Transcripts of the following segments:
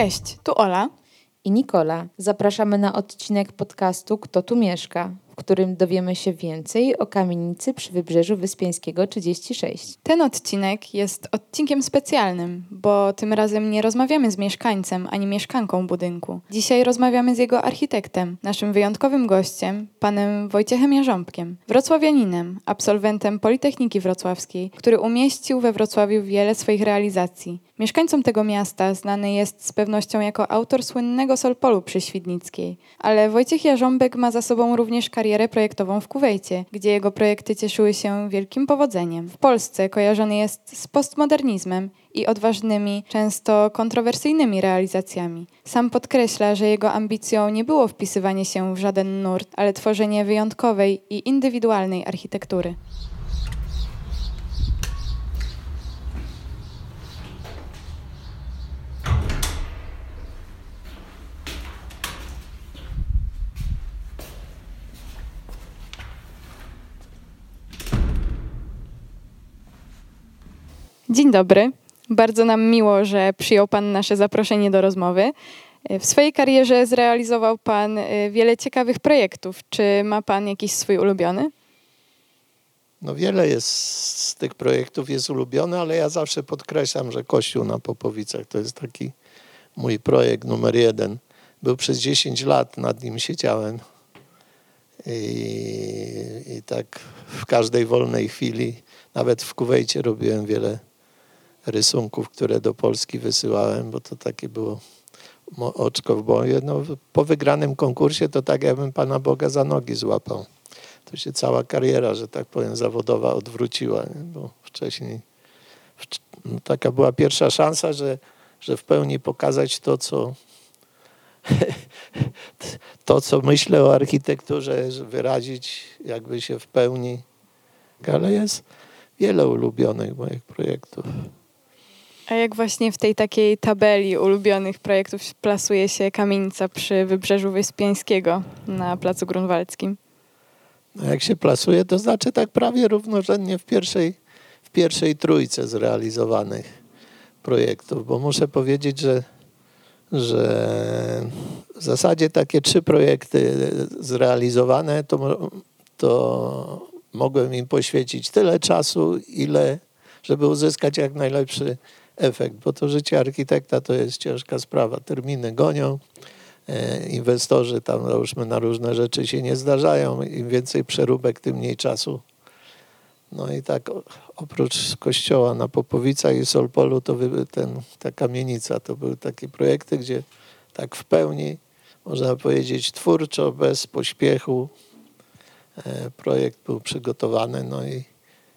Cześć, tu Ola i Nikola. Zapraszamy na odcinek podcastu Kto tu mieszka? Którym dowiemy się więcej o kamienicy przy wybrzeżu Wyspiańskiego 36. Ten odcinek jest odcinkiem specjalnym, bo tym razem nie rozmawiamy z mieszkańcem ani mieszkanką budynku. Dzisiaj rozmawiamy z jego architektem, naszym wyjątkowym gościem, panem Wojciechem Jarząbkiem, wrocławianinem, absolwentem Politechniki Wrocławskiej, który umieścił we Wrocławiu wiele swoich realizacji. Mieszkańcom tego miasta znany jest z pewnością jako autor słynnego Solpolu przy Świdnickiej, ale Wojciech Jarząbek ma za sobą również karierę karierę projektową w Kuwejcie, gdzie jego projekty cieszyły się wielkim powodzeniem. W Polsce kojarzony jest z postmodernizmem i odważnymi, często kontrowersyjnymi realizacjami. Sam podkreśla, że jego ambicją nie było wpisywanie się w żaden nurt, ale tworzenie wyjątkowej i indywidualnej architektury. Dzień dobry. Bardzo nam miło, że przyjął Pan nasze zaproszenie do rozmowy. W swojej karierze zrealizował Pan y, wiele ciekawych projektów. Czy ma Pan jakiś swój ulubiony? No wiele jest z tych projektów jest ulubiony, ale ja zawsze podkreślam, że Kościół na Popowicach to jest taki mój projekt numer jeden. Był przez 10 lat, nad nim siedziałem. I, I tak w każdej wolnej chwili, nawet w Kuwejcie robiłem wiele rysunków, które do Polski wysyłałem, bo to takie było oczko w boju. No, po wygranym konkursie to tak jakbym Pana Boga za nogi złapał. To się cała kariera, że tak powiem, zawodowa odwróciła, nie? bo wcześniej no, taka była pierwsza szansa, że, że w pełni pokazać to, co to, co myślę o architekturze, wyrazić jakby się w pełni. Ale jest wiele ulubionych moich projektów. A jak właśnie w tej takiej tabeli ulubionych projektów plasuje się kamienica przy Wybrzeżu Wyspiańskiego na Placu Grunwaldzkim? No jak się plasuje, to znaczy tak prawie równorzędnie w pierwszej, w pierwszej trójce zrealizowanych projektów, bo muszę powiedzieć, że, że w zasadzie takie trzy projekty zrealizowane, to, to mogłem im poświęcić tyle czasu, ile, żeby uzyskać jak najlepszy efekt, bo to życie architekta to jest ciężka sprawa. Terminy gonią, e, inwestorzy tam załóżmy na różne rzeczy się nie zdarzają. Im więcej przeróbek, tym mniej czasu. No i tak oprócz kościoła na Popowicach i Solpolu, to ten, ta kamienica to były takie projekty, gdzie tak w pełni, można powiedzieć twórczo, bez pośpiechu e, projekt był przygotowany. No i,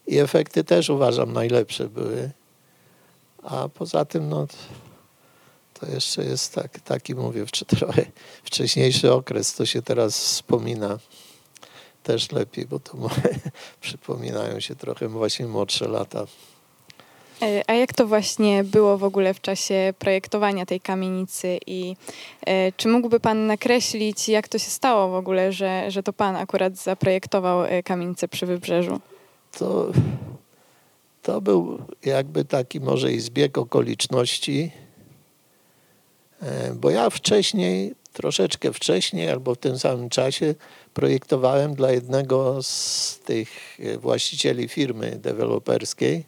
i efekty też uważam najlepsze były. A poza tym, no, to jeszcze jest tak, taki, mówię, trochę wcześniejszy okres, to się teraz wspomina też lepiej, bo to przypominają się trochę właśnie młodsze lata. E, a jak to właśnie było w ogóle w czasie projektowania tej kamienicy i e, czy mógłby Pan nakreślić, jak to się stało w ogóle, że, że to Pan akurat zaprojektował e, kamienicę przy Wybrzeżu? To to był jakby taki może i zbieg okoliczności, e, bo ja wcześniej, troszeczkę wcześniej albo w tym samym czasie projektowałem dla jednego z tych e, właścicieli firmy deweloperskiej.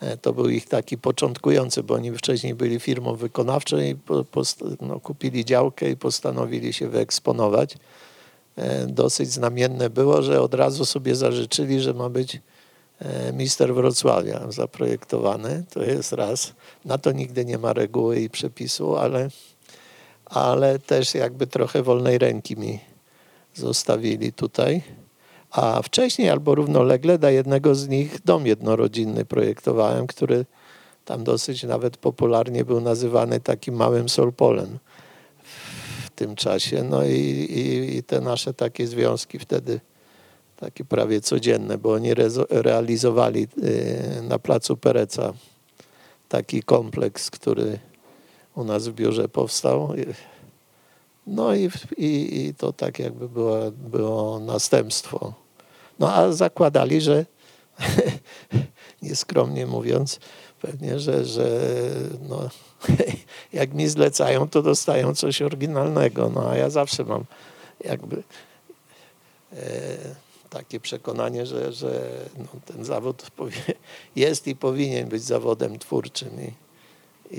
E, to był ich taki początkujący, bo oni wcześniej byli firmą wykonawczą i no, kupili działkę i postanowili się wyeksponować. Dosyć znamienne było, że od razu sobie zażyczyli, że ma być E, mister Wrocławia zaprojektowany. To jest raz. Na to nigdy nie ma reguły i przepisu, ale, ale też jakby trochę wolnej ręki mi zostawili tutaj. A wcześniej albo równolegle dla jednego z nich dom jednorodzinny projektowałem, który tam dosyć nawet popularnie był nazywany takim małym Solpolem w tym czasie. No i, i, i te nasze takie związki wtedy takie prawie codzienne, bo oni realizowali y, na placu Pereca taki kompleks, który u nas w biurze powstał. No i, i, i to tak jakby było, było następstwo. No a zakładali, że nieskromnie mówiąc, pewnie, że, że no, jak mi zlecają, to dostają coś oryginalnego. No a ja zawsze mam jakby e, takie przekonanie, że, że no, ten zawód jest i powinien być zawodem twórczym. I,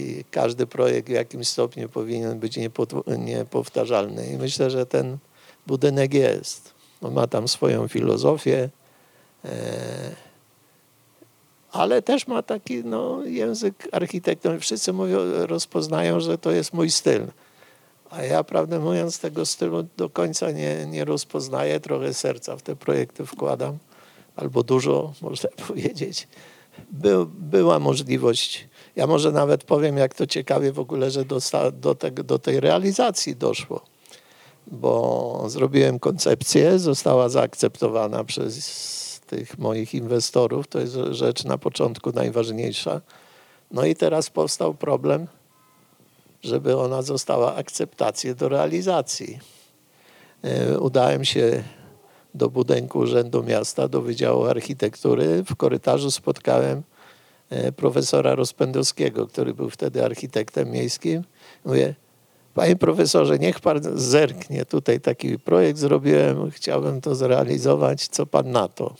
i każdy projekt w jakimś stopniu powinien być niepowtarzalny. I myślę, że ten budynek jest. On ma tam swoją filozofię, e, ale też ma taki no, język architekton. Wszyscy mówią, rozpoznają, że to jest mój styl. A ja, prawdę mówiąc, tego stylu do końca nie, nie rozpoznaję. Trochę serca w te projekty wkładam, albo dużo, można powiedzieć. By, była możliwość, ja może nawet powiem, jak to ciekawie w ogóle, że do, do, tego, do tej realizacji doszło. Bo zrobiłem koncepcję, została zaakceptowana przez tych moich inwestorów. To jest rzecz na początku najważniejsza. No i teraz powstał problem, żeby ona została akceptację do realizacji. E, udałem się do budynku Urzędu Miasta, do Wydziału Architektury. W korytarzu spotkałem e, profesora Rozpędowskiego, który był wtedy architektem miejskim. Mówię, panie profesorze, niech pan zerknie, tutaj taki projekt zrobiłem, chciałbym to zrealizować, co pan na to?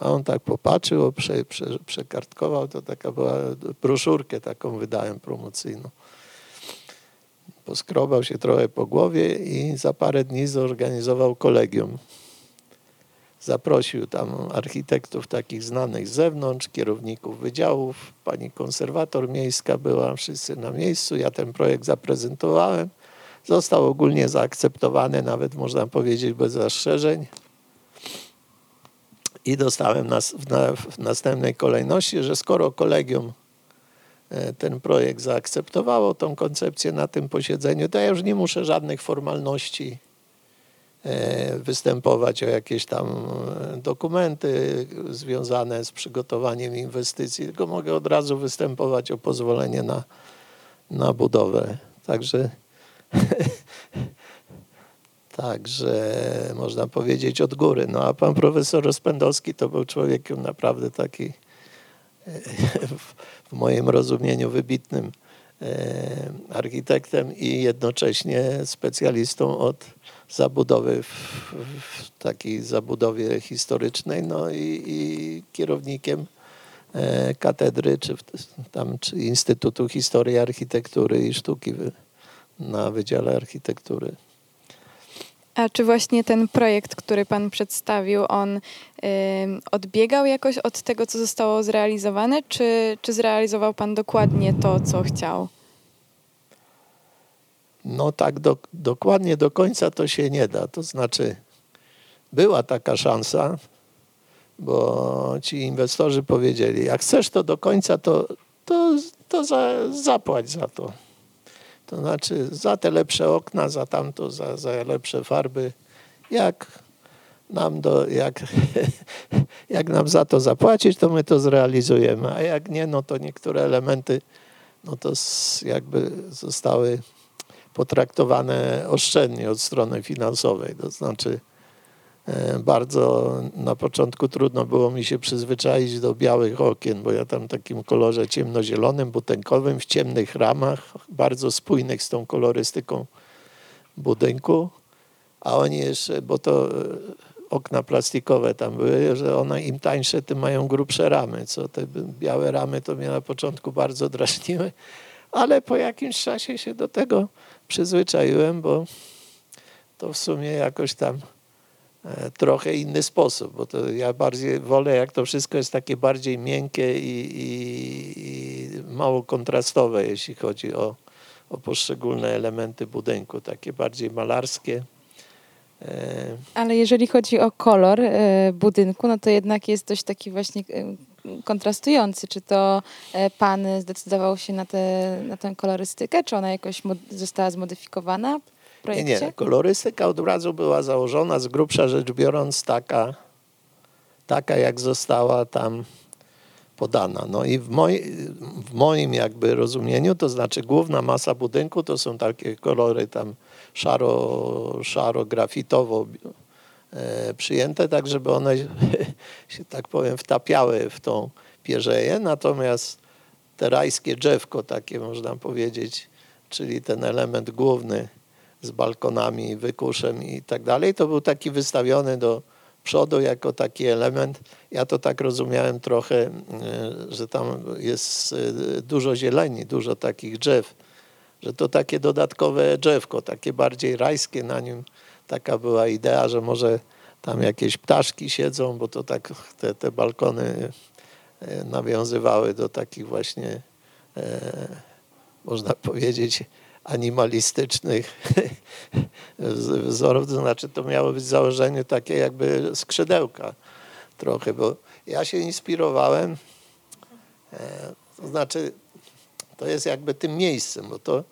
A on tak popatrzył, prze, prze, przekartkował, to taka była, broszurkę taką wydałem promocyjną. Poskrobał się trochę po głowie i za parę dni zorganizował kolegium. Zaprosił tam architektów takich znanych z zewnątrz, kierowników wydziałów, pani konserwator miejska była, wszyscy na miejscu. Ja ten projekt zaprezentowałem. Został ogólnie zaakceptowany, nawet można powiedzieć bez zastrzeżeń. I dostałem nas, w, na, w następnej kolejności, że skoro kolegium ten projekt zaakceptowało, tą koncepcję na tym posiedzeniu, to ja już nie muszę żadnych formalności e, występować o jakieś tam e, dokumenty związane z przygotowaniem inwestycji, tylko mogę od razu występować o pozwolenie na, na budowę. Także Także można powiedzieć od góry. No a pan profesor Rozpędowski to był człowiekiem naprawdę taki e, w moim rozumieniu wybitnym e, architektem i jednocześnie specjalistą od zabudowy w, takiej zabudowie historycznej, no i, i kierownikiem e, katedry czy, tam, czy Instytutu Historii Architektury i Sztuki na Wydziale Architektury. A czy właśnie ten projekt, który Pan przedstawił, on y, odbiegał jakoś od tego, co zostało zrealizowane, czy, czy zrealizował Pan dokładnie to, co chciał? No tak, do, dokładnie do końca to się nie da. To znaczy, była taka szansa, bo ci inwestorzy powiedzieli, jak chcesz to do końca, to, to, to za, zapłać za to. To znaczy za te lepsze okna, za tamto, za, za lepsze farby. Jak nam, do, jak, jak nam za to zapłacić, to my to zrealizujemy. A jak nie, no to niektóre elementy no to jakby zostały potraktowane oszczędnie od strony finansowej. To znaczy bardzo na początku trudno było mi się przyzwyczaić do białych okien, bo ja tam w takim kolorze ciemnozielonym, butenkowym, w ciemnych ramach, bardzo spójnych z tą kolorystyką budynku, a oni jeszcze, bo to e, okna plastikowe tam były, że one im tańsze, tym mają grubsze ramy, co te białe ramy to mnie na początku bardzo drażniły, ale po jakimś czasie się do tego przyzwyczaiłem, bo to w sumie jakoś tam E, trochę inny sposób, bo to ja bardziej wolę, jak to wszystko jest takie bardziej miękkie i, i, i mało kontrastowe, jeśli chodzi o, o poszczególne elementy budynku, takie bardziej malarskie. E, Ale jeżeli chodzi o kolor e, budynku, no to jednak jest dość taki właśnie kontrastujący. Czy to pan zdecydował się na, te, na tę kolorystykę, czy ona jakoś została zmodyfikowana projekcie? Nie, nie. Kolorystyka od razu była założona, z grubsza rzecz biorąc taka, taka jak została tam podana. No i w, moi, w moim jakby rozumieniu, to znaczy główna masa budynku to są takie kolory tam szaro, szaro grafitowo e, przyjęte, tak żeby one się tak powiem wtapiały w tą pierzeję, natomiast te rajskie drzewko, takie można powiedzieć, czyli ten element główny z balkonami, wykuszem i tak dalej, to był taki wystawiony do przodu jako taki element. Ja to tak rozumiałem trochę, e, że tam jest e, dużo zieleni, dużo takich drzew, że to takie dodatkowe drzewko, takie bardziej rajskie na nim. Taka była idea, że może tam jakieś ptaszki siedzą, bo to tak te, te balkony e, nawiązywały do takich właśnie, można powiedzieć, animalistycznych wzorów, to znaczy to miało być założenie takie jakby skrzydełka trochę, bo ja się inspirowałem, e, to znaczy to jest jakby tym miejscem, bo to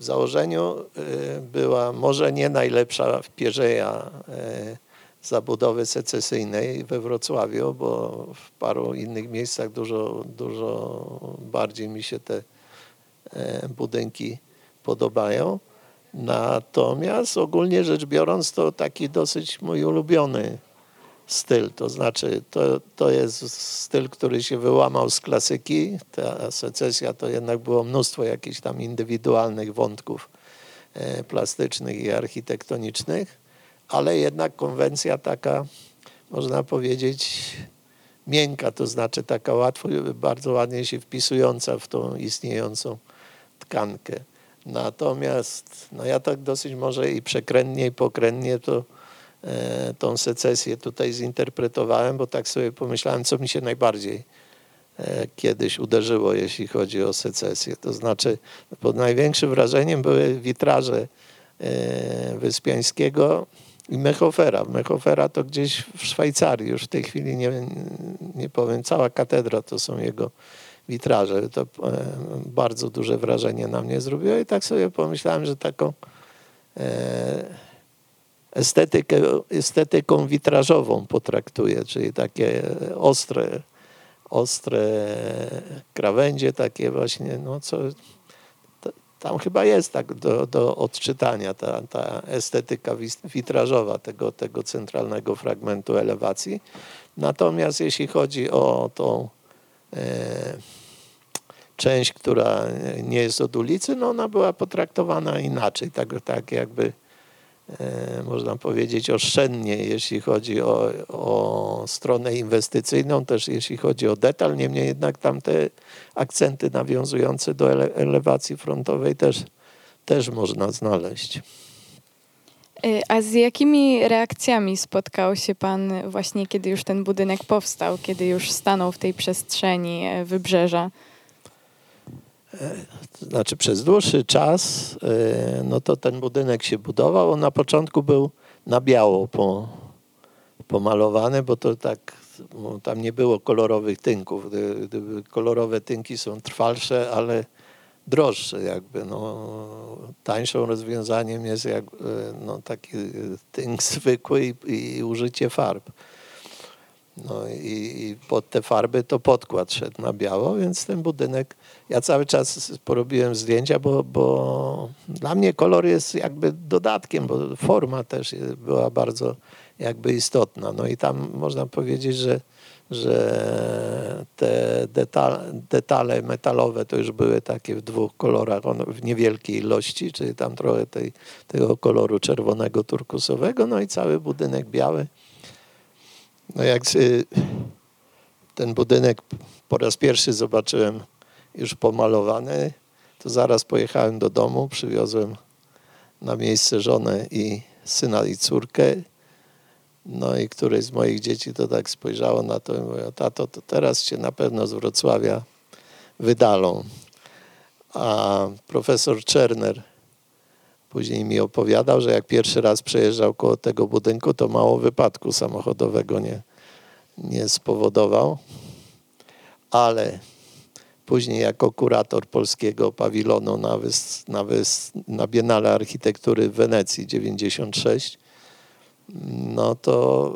w założeniu e, była może nie najlepsza wpierzeja e, zabudowy secesyjnej we Wrocławiu, bo w paru innych miejscach dużo, dużo bardziej mi się te budynki podobają. Natomiast ogólnie rzecz biorąc, to taki dosyć mój ulubiony styl. To znaczy, to, to jest styl, który się wyłamał z klasyki. Ta secesja to jednak było mnóstwo jakichś tam indywidualnych wątków e, plastycznych i architektonicznych, ale jednak konwencja taka, można powiedzieć, miękka, to znaczy taka łatwo, bardzo ładnie się wpisująca w tą istniejącą tkankę. Natomiast no ja tak dosyć może i przekrętnie, i pokrętnie to e, tą secesję tutaj zinterpretowałem, bo tak sobie pomyślałem, co mi się najbardziej e, kiedyś uderzyło, jeśli chodzi o secesję. To znaczy, pod największym wrażeniem były witraże e, Wyspiańskiego i Mechofera. Mechofera to gdzieś w Szwajcarii, już w tej chwili nie, nie powiem, cała katedra to są jego witraże. To e, bardzo duże wrażenie na mnie zrobiło i tak sobie pomyślałem, że taką e, estetykę, estetyką witrażową potraktuję, czyli takie ostre, ostre krawędzie, takie właśnie, no co tam chyba jest tak do, do odczytania ta, ta estetyka witrażowa tego, tego centralnego fragmentu elewacji. Natomiast jeśli chodzi o tą E, część, która nie jest od ulicy, no ona była potraktowana inaczej, tak, tak jakby e, można powiedzieć oszczędnie, jeśli chodzi o, o stronę inwestycyjną, też jeśli chodzi o detal, niemniej jednak tam te akcenty nawiązujące do ele elewacji frontowej też, też można znaleźć. Y, a z jakimi reakcjami spotkał się Pan właśnie, kiedy już ten budynek powstał, kiedy już stanął w tej przestrzeni e, wybrzeża? E, znaczy przez dłuższy czas, e, no to ten budynek się budował. On na początku był na biało po, pomalowany, bo to tak, tam nie było kolorowych tynków. Kolorowe tynki są trwalsze, ale droższe jakby. No, tańszą rozwiązaniem jest jak, e, no, taki tynk zwykły i, i użycie farb. No i, i, pod te farby to podkład szedł na biało, więc ten budynek, ja cały czas porobiłem zdjęcia, bo, bo dla mnie kolor jest jakby dodatkiem, bo forma też była bardzo jakby istotna. No i tam można powiedzieć, że że te detale, detale metalowe to już były takie w dwóch kolorach, w niewielkiej ilości, czyli tam trochę tej, tego koloru czerwonego, turkusowego, no i cały budynek biały. No jak ten budynek po raz pierwszy zobaczyłem już pomalowany, to zaraz pojechałem do domu, przywiozłem na miejsce żonę i syna i córkę no i któreś z moich dzieci to tak spojrzało na to i mówiło, tato, to teraz cię na pewno z Wrocławia wydalą. A profesor Czerner później mi opowiadał, że jak pierwszy raz przejeżdżał koło tego budynku, to mało wypadku samochodowego nie, nie spowodował. Ale później jako kurator polskiego pawilonu na, wys, na, wys, na Biennale Architektury w Wenecji 96 no to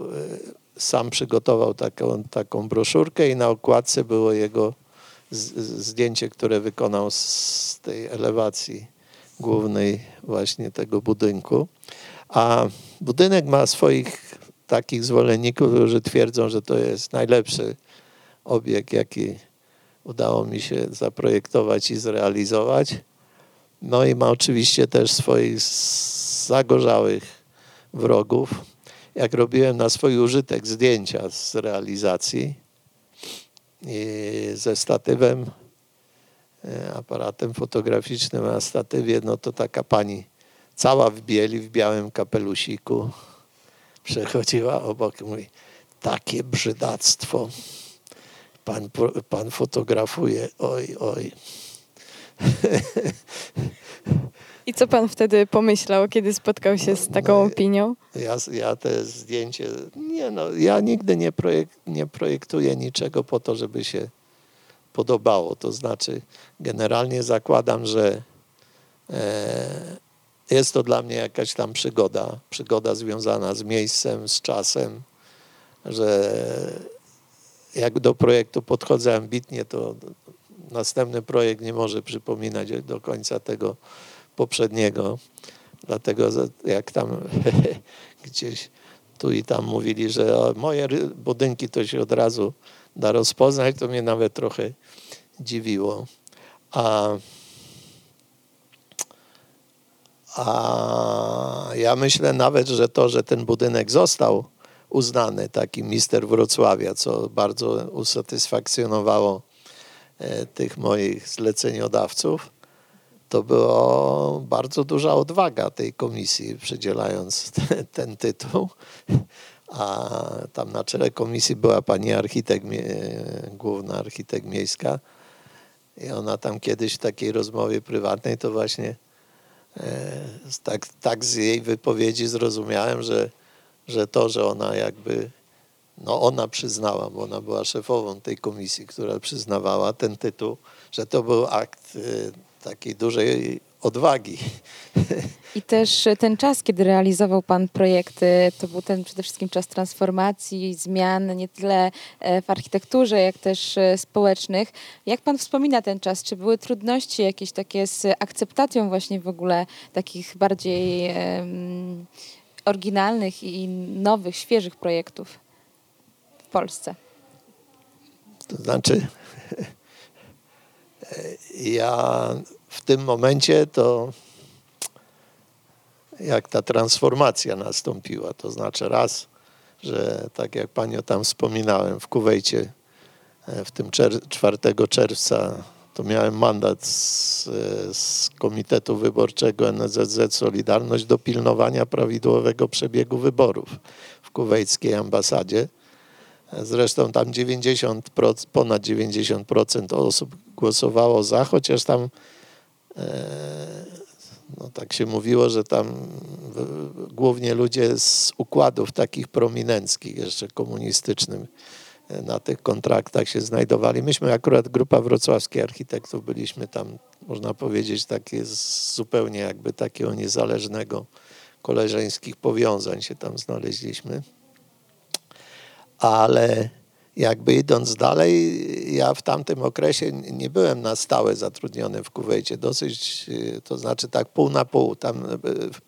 e, sam przygotował taką, taką broszurkę i na okładce było jego zdjęcie, które wykonał z tej elewacji głównej właśnie tego budynku. A budynek ma swoich takich zwolenników, którzy twierdzą, że to jest najlepszy obiekt, jaki udało mi się zaprojektować i zrealizować. No i ma oczywiście też swoich zagorzałych wrogów. Jak robiłem na swój użytek zdjęcia z realizacji ze statywem, aparatem fotograficznym na statywie, no to taka pani cała w bieli, w białym kapelusiku przechodziła obok i mówi, takie brzydactwo. Pan, pan fotografuje, oj, oj. I co pan wtedy pomyślał, kiedy spotkał się z taką no, opinią? Ja, ja te zdjęcie, nie no, ja nigdy nie, projek, nie projektuję niczego po to, żeby się podobało. To znaczy, generalnie zakładam, że e, jest to dla mnie jakaś tam przygoda, przygoda związana z miejscem, z czasem, że jak do projektu podchodzę ambitnie, to następny projekt nie może przypominać do końca tego poprzedniego. Dlatego jak tam gdzieś tu i tam mówili, że moje budynki to się od razu da rozpoznać, to mnie nawet trochę dziwiło. A, a ja myślę nawet, że to, że ten budynek został uznany, taki mister Wrocławia, co bardzo usatysfakcjonowało e, tych moich zleceniodawców, to była bardzo duża odwaga tej komisji, przydzielając ten, ten tytuł. A tam na czele komisji była pani architekt, główna architekt miejska. I ona tam kiedyś w takiej rozmowie prywatnej to właśnie e, tak, tak z jej wypowiedzi zrozumiałem, że, że to, że ona jakby, no ona przyznała, bo ona była szefową tej komisji, która przyznawała ten tytuł, że to był akt e, takiej dużej odwagi. I też ten czas, kiedy realizował Pan projekty, to był ten przede wszystkim czas transformacji, zmian, nie tyle e, w architekturze, jak też e, społecznych. Jak Pan wspomina ten czas? Czy były trudności jakieś takie z akceptacją właśnie w ogóle takich bardziej um, oryginalnych i nowych, świeżych projektów w Polsce? To znaczy, ja w tym momencie to jak ta transformacja nastąpiła, to znaczy raz, że tak jak Panią tam wspominałem, w Kuwejcie e, w tym 4 czerwca to miałem mandat z, z Komitetu Wyborczego NZZ Solidarność do pilnowania prawidłowego przebiegu wyborów w kuwejskiej ambasadzie. Zresztą tam 90%, ponad 90% osób głosowało za, chociaż tam e, no tak się mówiło, że tam głównie ludzie z układów takich prominenckich, jeszcze komunistycznym, e, na tych kontraktach się znajdowali. Myśmy akurat, grupa wrocławskich architektów, byliśmy tam, można powiedzieć, takie zupełnie jakby takiego niezależnego koleżeńskich powiązań się tam znaleźliśmy ale jakby idąc dalej, ja w tamtym okresie nie byłem na stałe zatrudniony w Kuwejcie, dosyć, to znaczy tak pół na pół, tam e,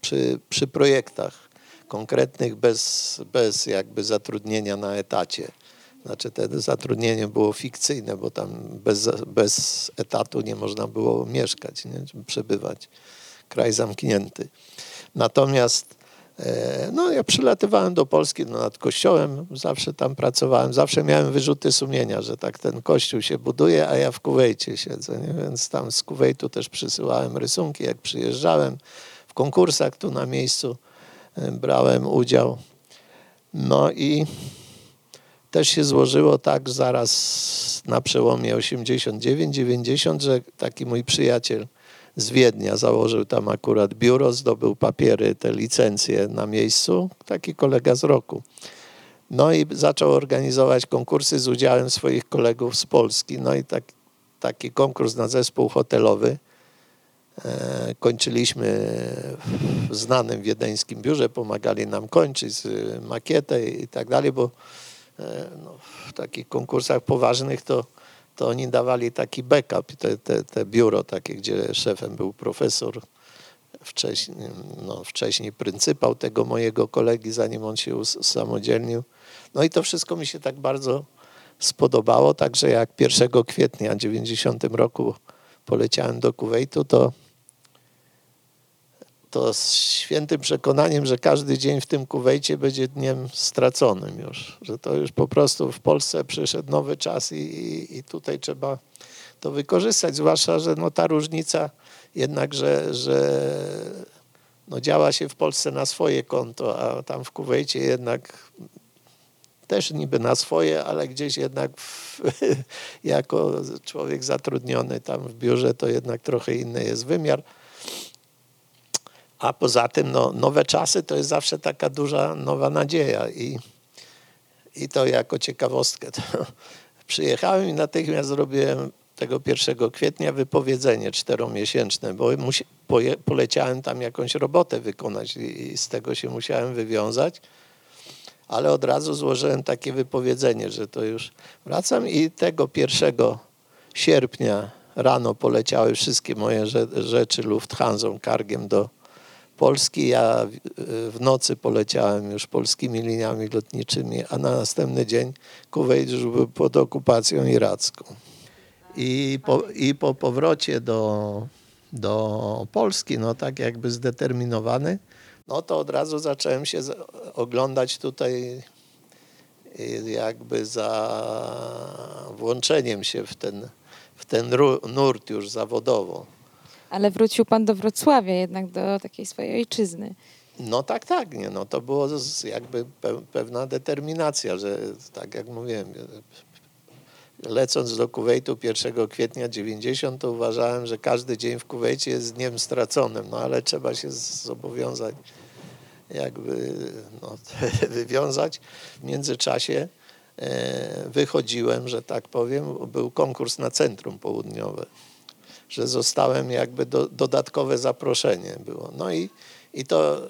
przy, przy projektach konkretnych bez, bez jakby zatrudnienia na etacie. Znaczy te zatrudnienie było fikcyjne, bo tam bez, bez etatu nie można było mieszkać, nie? przebywać. Kraj zamknięty. Natomiast no, ja przylatywałem do Polski no, nad kościołem, zawsze tam pracowałem, zawsze miałem wyrzuty sumienia, że tak ten kościół się buduje, a ja w Kuwejcie siedzę, nie? więc tam z Kuwejtu też przysyłałem rysunki, jak przyjeżdżałem w konkursach tu na miejscu, e, brałem udział. No i też się złożyło tak zaraz na przełomie 89-90, że taki mój przyjaciel z Wiednia. Założył tam akurat biuro, zdobył papiery, te licencje na miejscu. Taki kolega z roku. No i zaczął organizować konkursy z udziałem swoich kolegów z Polski. No i tak, taki konkurs na zespół hotelowy e, kończyliśmy w znanym wiedeńskim biurze, pomagali nam kończyć makietę i tak dalej, bo e, no, w takich konkursach poważnych to to oni dawali taki backup, te, te, te biuro takie, gdzie szefem był profesor, wcześniej, no, wcześniej pryncypał tego mojego kolegi, zanim on się usamodzielnił. No i to wszystko mi się tak bardzo spodobało, także jak 1 kwietnia 90 roku poleciałem do Kuwejtu, to to z świętym przekonaniem, że każdy dzień w tym Kuwejcie będzie dniem straconym już, że to już po prostu w Polsce przyszedł nowy czas i, i, i tutaj trzeba to wykorzystać, zwłaszcza, że no ta różnica jednak, że, że no działa się w Polsce na swoje konto, a tam w Kuwejcie jednak też niby na swoje, ale gdzieś jednak w, jako człowiek zatrudniony tam w biurze to jednak trochę inny jest wymiar. A poza tym no, nowe czasy to jest zawsze taka duża nowa nadzieja i, i to jako ciekawostkę. To przyjechałem i natychmiast zrobiłem tego 1 kwietnia wypowiedzenie czteromiesięczne, bo musi, poje, poleciałem tam jakąś robotę wykonać i, i z tego się musiałem wywiązać ale od razu złożyłem takie wypowiedzenie, że to już wracam i tego 1 sierpnia rano poleciały wszystkie moje rzeczy Lufthansa kargiem do Polski. Ja w nocy poleciałem już polskimi liniami lotniczymi, a na następny dzień Kuwait już był pod okupacją iracką. I po, i po powrocie do, do Polski, no tak jakby zdeterminowany, no to od razu zacząłem się oglądać tutaj y, jakby za włączeniem się w ten, w ten nurt już zawodowo. Ale wrócił pan do Wrocławia jednak, do takiej swojej ojczyzny. No tak, tak. Nie, no to było jakby pewna determinacja, że tak jak mówiłem, lecąc do Kuwejtu 1 kwietnia 90, to uważałem, że każdy dzień w Kuwejcie jest dniem straconym, no ale trzeba się zobowiązać jakby no, wywiązać. W międzyczasie e, wychodziłem, że tak powiem, był konkurs na Centrum Południowe, że zostałem jakby do, dodatkowe zaproszenie było. No i, i to,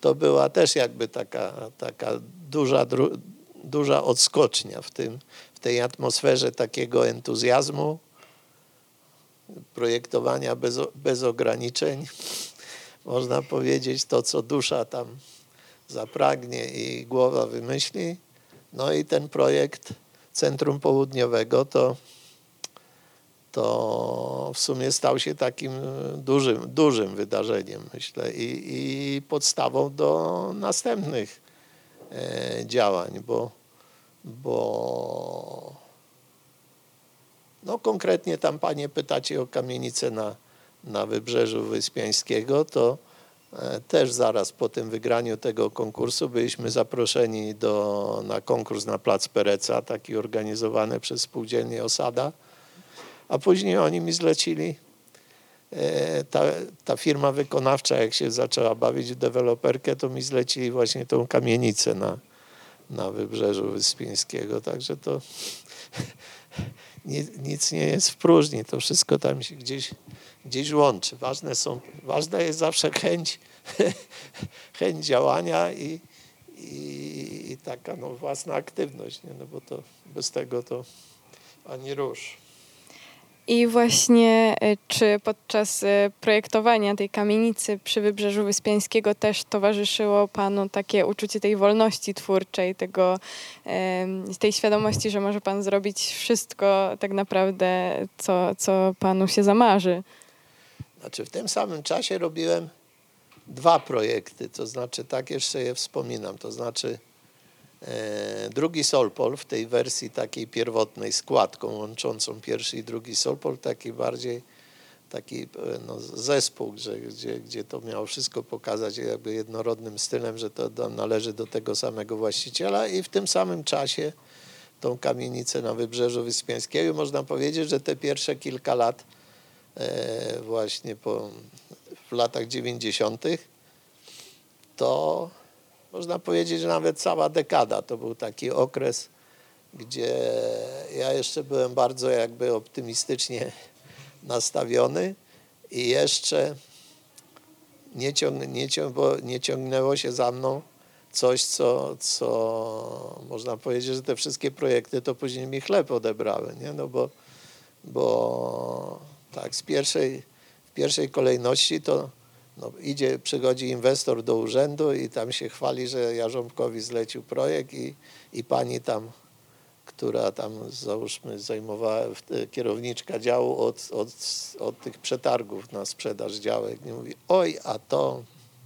to była też jakby taka, taka duża, duża odskocznia w, tym, w tej atmosferze takiego entuzjazmu, projektowania bez, bez ograniczeń można powiedzieć, to co dusza tam zapragnie i głowa wymyśli. No i ten projekt Centrum Południowego to, to w sumie stał się takim dużym, dużym wydarzeniem, myślę, i, i podstawą do następnych e, działań, bo, bo no konkretnie tam panie pytacie o kamienicę na na Wybrzeżu Wyspiańskiego, to e, też zaraz po tym wygraniu tego konkursu byliśmy zaproszeni do, na konkurs na Plac Pereca, taki organizowany przez spółdzielnię Osada, a później oni mi zlecili, e, ta, ta firma wykonawcza, jak się zaczęła bawić w deweloperkę, to mi zlecili właśnie tą kamienicę na, na Wybrzeżu Wyspiańskiego, także to nic nie jest w próżni, to wszystko tam się gdzieś gdzieś łączy. Ważne są, ważna jest zawsze chęć, chęć działania i, i, i, taka no, własna aktywność, nie? No bo to bez tego to ani rusz. I właśnie e, czy podczas e, projektowania tej kamienicy przy Wybrzeżu Wyspiańskiego też towarzyszyło Panu takie uczucie tej wolności twórczej, tego, tej świadomości, że może Pan zrobić wszystko tak naprawdę, co, co Panu się zamarzy? Znaczy w tym samym czasie robiłem dwa projekty, to znaczy tak jeszcze je wspominam, to znaczy drugi Solpol w tej wersji takiej pierwotnej składką łączącą pierwszy i drugi Solpol, taki bardziej taki e, no, zespół, gdzie, gdzie, gdzie to miało wszystko pokazać jakby jednorodnym stylem, że to do, należy do tego samego właściciela i w tym samym czasie tą kamienicę na Wybrzeżu Wyspiańskiego. Można powiedzieć, że te pierwsze kilka lat E, właśnie po, w latach 90., to można powiedzieć, że nawet cała dekada to był taki okres, gdzie ja jeszcze byłem bardzo jakby optymistycznie nastawiony i jeszcze nie, ciąg, nie, ciąg, nie ciągnęło się za mną coś, co, co można powiedzieć, że te wszystkie projekty to później mi chleb odebrały, nie? No bo, bo tak, z pierwszej, w pierwszej kolejności to no, idzie, przychodzi inwestor do urzędu i tam się chwali, że Jarząbkowi zlecił projekt i, i pani tam która tam załóżmy zajmowała kierowniczka działu od, od, od tych przetargów na sprzedaż działek. Nie mówi, oj, a to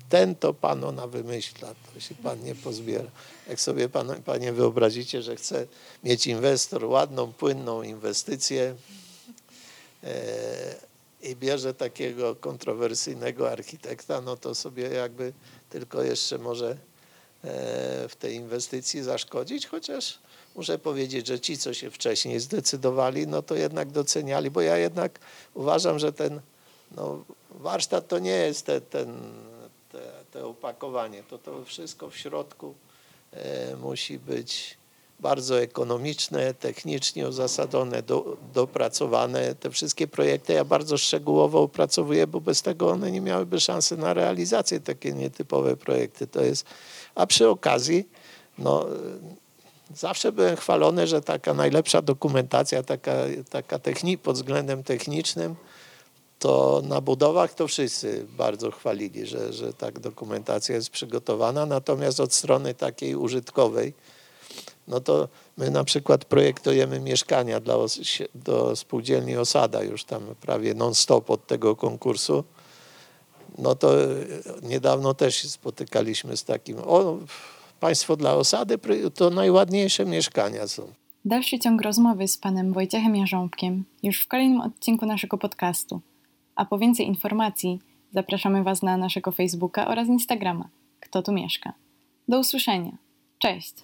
ten to pan ona wymyśla, to się pan nie pozbiera. Jak sobie pan, panie wyobrazicie, że chce mieć inwestor ładną, płynną inwestycję e, i bierze takiego kontrowersyjnego architekta, no to sobie jakby tylko jeszcze może e, w tej inwestycji zaszkodzić, chociaż muszę powiedzieć, że ci, co się wcześniej zdecydowali, no to jednak doceniali, bo ja jednak uważam, że ten no, warsztat to nie jest te, ten, te, te opakowanie, to to wszystko w środku e, musi być bardzo ekonomiczne, technicznie uzasadnione, do, dopracowane. Te wszystkie projekty ja bardzo szczegółowo opracowuję, bo bez tego one nie miałyby szansy na realizację, takie nietypowe projekty. To jest, a przy okazji, no, zawsze byłem chwalony, że taka najlepsza dokumentacja, taka, taka techni, pod względem technicznym, to na budowach to wszyscy bardzo chwalili, że, że tak dokumentacja jest przygotowana, natomiast od strony takiej użytkowej, no to my na przykład projektujemy mieszkania dla, do spółdzielni Osada już tam prawie non-stop od tego konkursu. No to niedawno też spotykaliśmy z takim, o, państwo dla Osady to najładniejsze mieszkania są. Dalszy ciąg rozmowy z panem Wojciechem Jarząbkiem już w kolejnym odcinku naszego podcastu. A po więcej informacji zapraszamy Was na naszego Facebooka oraz Instagrama. Kto tu mieszka? Do usłyszenia. Cześć!